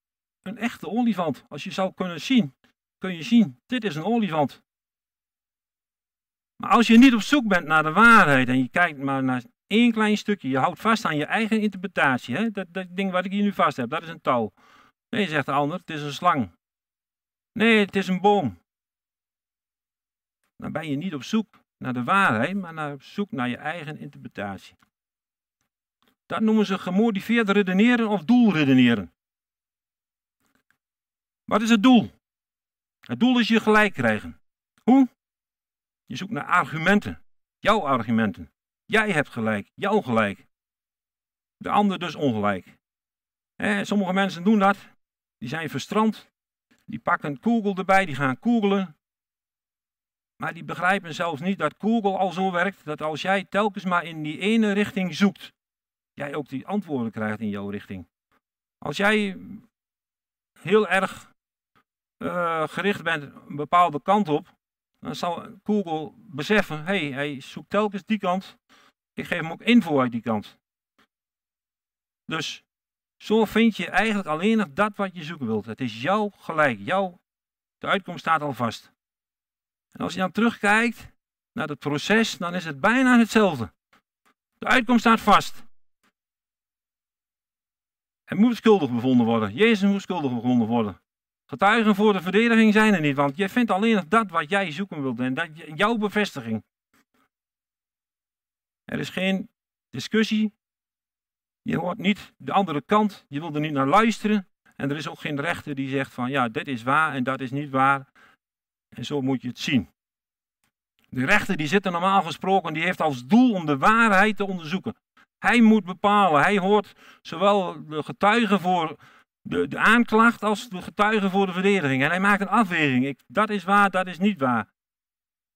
een echte olifant. Als je zou kunnen zien, kun je zien, dit is een olifant. Maar als je niet op zoek bent naar de waarheid en je kijkt maar naar één klein stukje, je houdt vast aan je eigen interpretatie, hè? Dat, dat ding wat ik hier nu vast heb, dat is een touw. Nee, zegt de ander, het is een slang. Nee, het is een boom. Dan ben je niet op zoek naar de waarheid, maar naar op zoek naar je eigen interpretatie. Dat noemen ze gemotiveerd redeneren of doelredeneren. Wat is het doel? Het doel is je gelijk krijgen. Hoe? Je zoekt naar argumenten. Jouw argumenten. Jij hebt gelijk. Jouw gelijk. De ander dus ongelijk. sommige mensen doen dat. Die zijn verstrand. Die pakken Google erbij. Die gaan googlen. Maar die begrijpen zelfs niet dat Google al zo werkt. Dat als jij telkens maar in die ene richting zoekt. Jij ook die antwoorden krijgt in jouw richting. Als jij heel erg uh, gericht bent een bepaalde kant op, dan zal Google beseffen, hé, hey, hij zoekt telkens die kant, ik geef hem ook info uit die kant. Dus zo vind je eigenlijk alleen nog dat wat je zoeken wilt. Het is jouw gelijk, jouw, de uitkomst staat al vast. En als je dan terugkijkt naar het proces, dan is het bijna hetzelfde. De uitkomst staat vast. Er moet schuldig bevonden worden. Jezus moet schuldig bevonden worden. Getuigen voor de verdediging zijn er niet, want je vindt alleen dat wat jij zoeken wilt en dat, jouw bevestiging. Er is geen discussie. Je hoort niet de andere kant. Je wil er niet naar luisteren. En er is ook geen rechter die zegt van ja, dit is waar en dat is niet waar. En zo moet je het zien. De rechter die zit er normaal gesproken, die heeft als doel om de waarheid te onderzoeken. Hij moet bepalen. Hij hoort zowel de getuigen voor de, de aanklacht als de getuigen voor de verdediging. En hij maakt een afweging. Ik, dat is waar, dat is niet waar.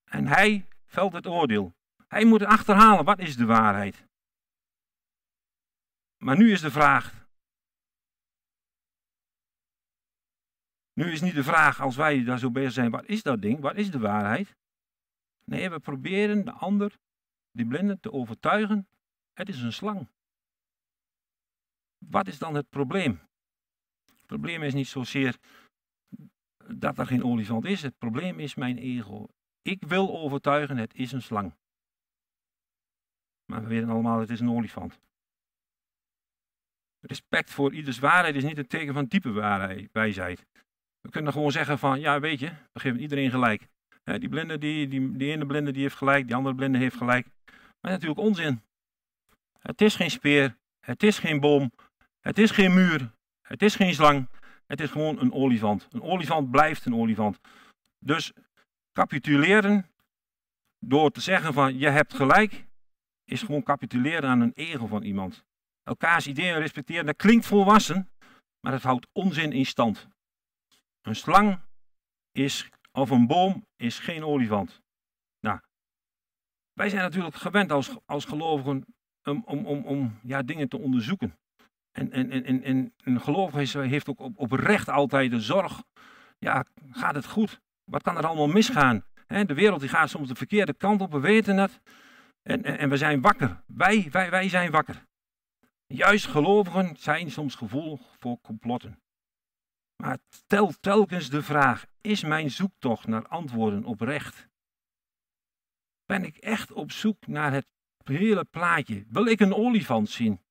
En hij velt het oordeel. Hij moet achterhalen, wat is de waarheid? Maar nu is de vraag. Nu is niet de vraag, als wij daar zo bezig zijn, wat is dat ding? Wat is de waarheid? Nee, we proberen de ander, die blinde, te overtuigen. Het is een slang. Wat is dan het probleem? Het probleem is niet zozeer dat er geen olifant is. Het probleem is mijn ego. Ik wil overtuigen, het is een slang. Maar we weten allemaal, het is een olifant. Respect voor ieders waarheid is niet een teken van diepe waarheid, wijsheid. We kunnen gewoon zeggen van, ja weet je, we geven iedereen gelijk. die blinde, die, die, die ene blinde die heeft gelijk, die andere blinde heeft gelijk. Maar natuurlijk onzin. Het is geen speer, het is geen boom, het is geen muur, het is geen slang, het is gewoon een olifant. Een olifant blijft een olifant. Dus capituleren door te zeggen van je hebt gelijk, is gewoon capituleren aan een ego van iemand. Elkaars ideeën respecteren, dat klinkt volwassen, maar het houdt onzin in stand. Een slang is, of een boom is geen olifant. Nou, wij zijn natuurlijk gewend als, als gelovigen om, om, om, om ja, dingen te onderzoeken. En, en, en, en, een gelovige heeft ook op, oprecht altijd de zorg. Ja, gaat het goed? Wat kan er allemaal misgaan? de wereld die gaat soms de verkeerde kant op, we weten het. En, en, en we zijn wakker. Wij, wij, wij zijn wakker. Juist gelovigen zijn soms gevoelig voor complotten. Maar stel telkens de vraag: is mijn zoektocht naar antwoorden oprecht? Ben ik echt op zoek naar het hele plaatje? Wil ik een olifant zien?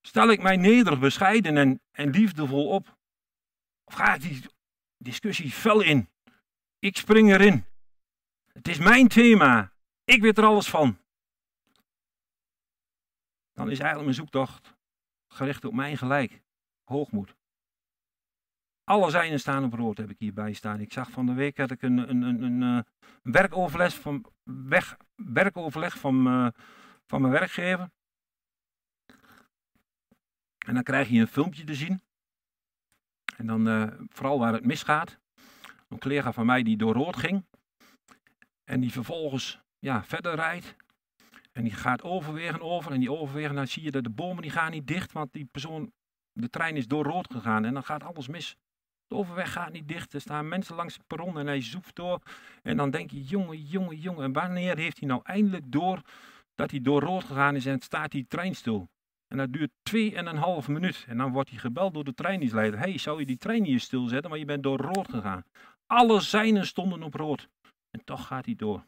Stel ik mij nederig, bescheiden en, en liefdevol op? Of ga ik die discussie fel in? Ik spring erin. Het is mijn thema. Ik weet er alles van. Dan is eigenlijk mijn zoektocht gericht op mijn gelijk. Hoogmoed. Alle zijnen staan op rood, heb ik hierbij staan. Ik zag van de week had ik een, een, een, een, eh, werkoverleg van, weg, werkoverleg van, uh, van mijn werkgever. En dan krijg je een filmpje te zien. En dan uh, vooral waar het misgaat. Een collega van mij die door rood ging. En die vervolgens ja, verder rijdt. En die gaat overwegen over. En die overwegen, dan zie je dat de bomen die gaan niet dicht. Want die persoon, de trein is door rood gegaan. En dan gaat alles mis. De overweg gaat niet dicht. Er staan mensen langs het perron en hij zoeft door. En dan denk je, jongen, jongen, jongen. En wanneer heeft hij nou eindelijk door dat hij door rood gegaan is en staat die trein stil? En dat duurt twee en een half minuut. En dan wordt hij gebeld door de treindienstleider. hey, zou je die trein hier stilzetten? Maar je bent door rood gegaan. Alle zijnen stonden op rood. En toch gaat hij door.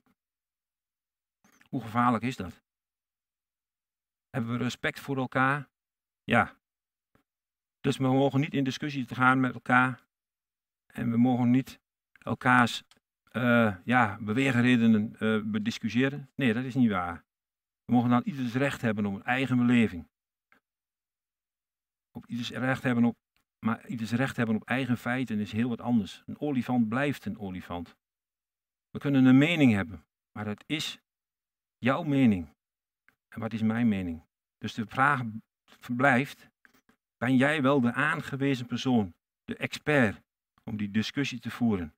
Hoe gevaarlijk is dat? Hebben we respect voor elkaar? Ja. Dus we mogen niet in discussie te gaan met elkaar. En we mogen niet elkaars uh, ja, beweegredenen uh, bediscussiëren. Nee, dat is niet waar. We mogen dan ieders recht hebben op een eigen beleving. Op ieders recht hebben op, maar ieders recht hebben op eigen feiten is heel wat anders. Een olifant blijft een olifant. We kunnen een mening hebben, maar het is jouw mening. En wat is mijn mening? Dus de vraag blijft, ben jij wel de aangewezen persoon, de expert, om die discussie te voeren?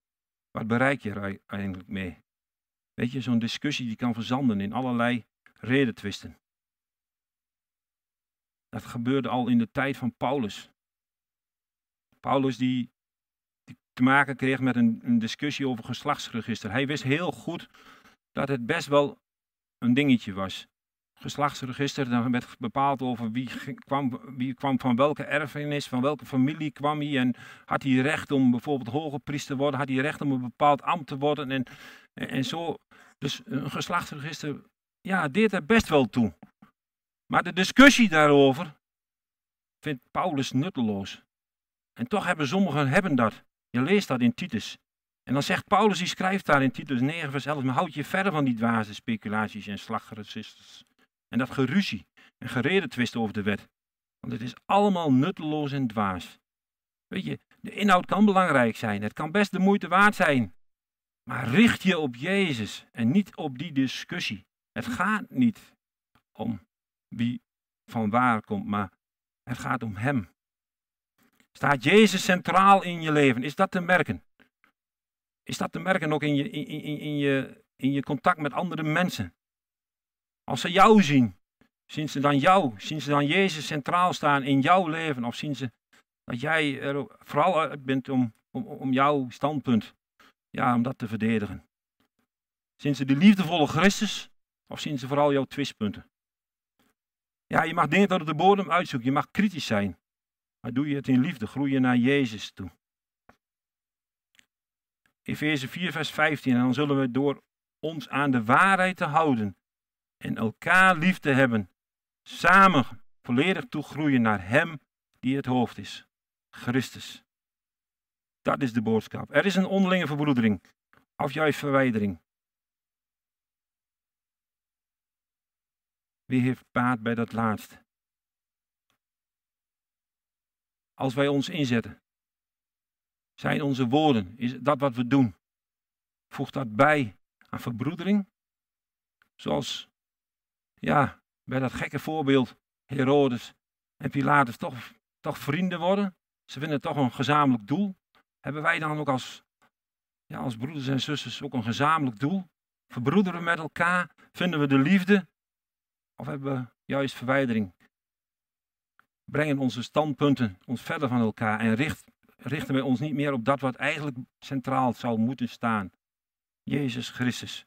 Wat bereik je er eigenlijk mee? Weet je, zo'n discussie die kan verzanden in allerlei redetwisten. Dat gebeurde al in de tijd van Paulus. Paulus die, te maken kreeg met een, een discussie over geslachtsregister. Hij wist heel goed dat het best wel een dingetje was. Geslachtsregister, dan werd bepaald over wie kwam, wie kwam van welke erfenis, van welke familie kwam hij. En had hij recht om bijvoorbeeld hoge priester te worden, had hij recht om een bepaald ambt te worden. En, en, zo. Dus een geslachtsregister, ja, deed er best wel toe. Maar de discussie daarover vindt Paulus nutteloos. En toch hebben sommigen hebben dat. Je leest dat in Titus. En dan zegt Paulus, die schrijft daar in Titus 9 vers 11, maar houd je verder van die dwaze speculaties en slagrecisters. En dat geruzie en gereden twist over de wet. Want het is allemaal nutteloos en dwaas. Weet je, de inhoud kan belangrijk zijn. Het kan best de moeite waard zijn. Maar richt je op Jezus en niet op die discussie. Het gaat niet om wie van waar komt, maar het gaat om Hem. Staat Jezus centraal in je leven? Is dat te merken? Is dat te merken ook in je, in, in, in je, in je contact met andere mensen? Als ze jou zien, zien ze dan jou, zien ze dan Jezus centraal staan in jouw leven? Of zien ze dat jij er vooral bent om, om, om jouw standpunt, ja, om dat te verdedigen? Zien ze de liefdevolle Christus of zien ze vooral jouw twistpunten? Ja, je mag dingen tot de bodem uitzoeken. Je mag kritisch zijn. Maar doe je het in liefde, groei je naar Jezus toe. Efeze 4, vers 15. En dan zullen we door ons aan de waarheid te houden en elkaar lief te hebben, samen volledig toegroeien naar Hem die het hoofd is, Christus. Dat is de boodschap. Er is een onderlinge verbroedering, of juist verwijdering. Wie heeft baat bij dat laatst? Als wij ons inzetten, zijn onze woorden, is dat wat we doen, voegt dat bij aan verbroedering? Zoals, ja, bij dat gekke voorbeeld, Herodes en Pilatus toch, toch vrienden worden? Ze vinden toch een gezamenlijk doel. Hebben wij dan ook als, ja, als broeders en zusters ook een gezamenlijk doel? Verbroederen we met elkaar? Vinden we de liefde? Of hebben we juist verwijdering? Brengen onze standpunten ons verder van elkaar en richt, richten we ons niet meer op dat wat eigenlijk centraal zou moeten staan. Jezus Christus.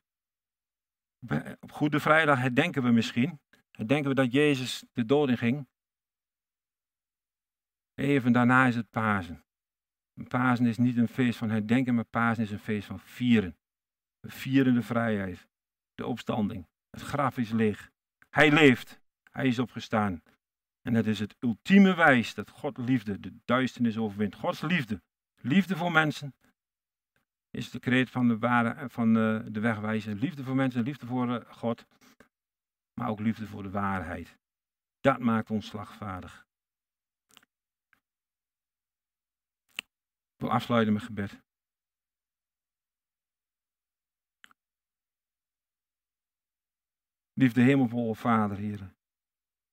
Op Goede Vrijdag herdenken we misschien denken we dat Jezus de dood in ging. Even daarna is het Pasen. Pasen is niet een feest van herdenken, maar Pasen is een feest van vieren. We vieren de vrijheid, de opstanding. Het graf is leeg. Hij leeft. Hij is opgestaan. En dat is het ultieme wijs dat God liefde de duisternis overwint. Gods liefde, liefde voor mensen, is de kreet van de, ware, van de, wegwijzer. Liefde voor mensen, liefde voor eh, God, maar ook liefde voor de waarheid. Dat maakt ons slagvaardig. Ik wil afsluiten met gebed. Liefde hemelvolle Vader, Heer.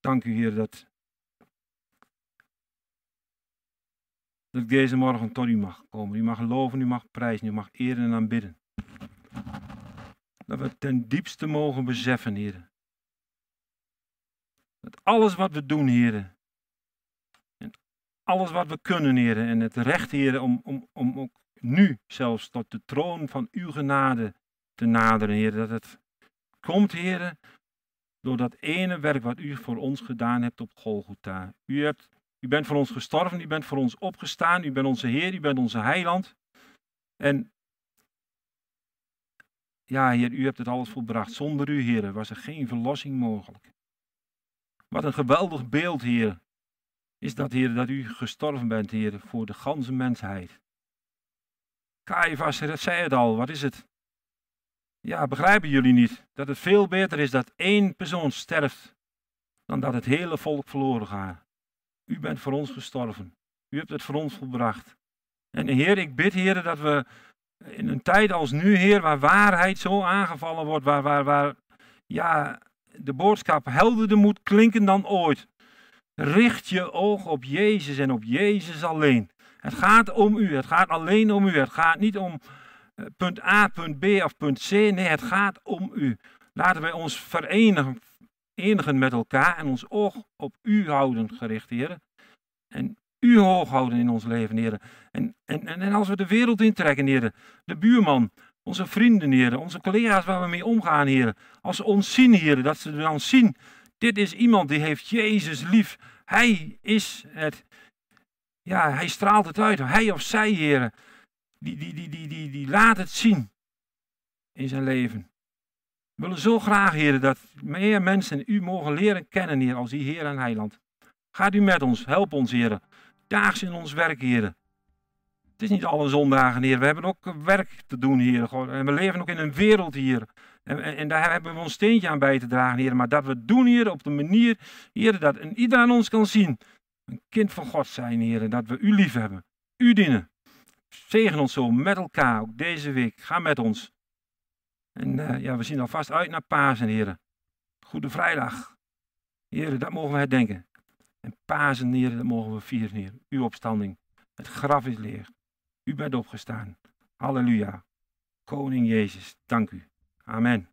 Dank u, Heer, dat, dat ik deze morgen tot u mag komen. U mag loven, u mag prijzen, u mag eren en aanbidden. Dat we ten diepste mogen beseffen, Heer. Dat alles wat we doen, Heer. En alles wat we kunnen, Heer. En het recht, Heer, om, om, om ook nu zelfs tot de troon van uw genade te naderen, Heer. Dat het komt, Heer, door dat ene werk wat u voor ons gedaan hebt op Golgotha. U, hebt, u bent voor ons gestorven, u bent voor ons opgestaan, u bent onze Heer, u bent onze heiland. En ja, Heer, u hebt het alles volbracht. Zonder u, Heer, was er geen verlossing mogelijk. Wat een geweldig beeld, Heer, is dat, Heer, dat u gestorven bent, Heer, voor de ganse mensheid. Caiaphas zei het al, wat is het? Ja, begrijpen jullie niet dat het veel beter is dat één persoon sterft dan dat het hele volk verloren gaat? U bent voor ons gestorven. U hebt het voor ons volbracht. En Heer, ik bid, Heer, dat we in een tijd als nu, Heer, waar waarheid zo aangevallen wordt, waar, waar, waar ja, de boodschap helderder moet klinken dan ooit. Richt je oog op Jezus en op Jezus alleen. Het gaat om u, het gaat alleen om u. Het gaat niet om eh, punt A, punt B of punt C. Nee, het gaat om u. Laten wij ons verenigen enigen met elkaar en ons oog op u houden gericht, Heer. En u hoog houden in ons leven, Heer. En, en, en als we de wereld intrekken, Heer, de buurman, onze vrienden, Heer, onze collega's waar we mee omgaan, Heer. Als ze ons zien, Heer, dat ze dan zien, dit is iemand die heeft Jezus lief. Hij is het. Ja, hij straalt het uit. Hij of zij, Heer die, die, die, die, die, die laat het zien in zijn leven. We willen zo graag, Heer, dat meer mensen u mogen leren kennen, Heer, als die Heer en Heiland. Gaat u met ons, help ons, Heer. Daags in ons werk, Heer. Het is niet alle zondagen, Heer. We hebben ook werk te doen, Heer. En we leven ook in een wereld, hier. En, en, daar hebben we ons steentje aan bij te dragen, Heer. Maar dat we het doen, Heer, op de manier, Heer, dat ieder aan ons kan zien. Een kind van God zijn, Heer. Dat we u lief hebben. U dienen. Zegen ons zo met elkaar, ook deze week. Ga met ons. En uh, ja, we zien alvast uit naar Pasen, heren. Goede vrijdag. Heren, dat mogen we herdenken. En Pasen, heren, dat mogen we vieren, heer. Uw opstanding. Het graf is leeg. U bent opgestaan. Halleluja. Koning Jezus, dank u. Amen.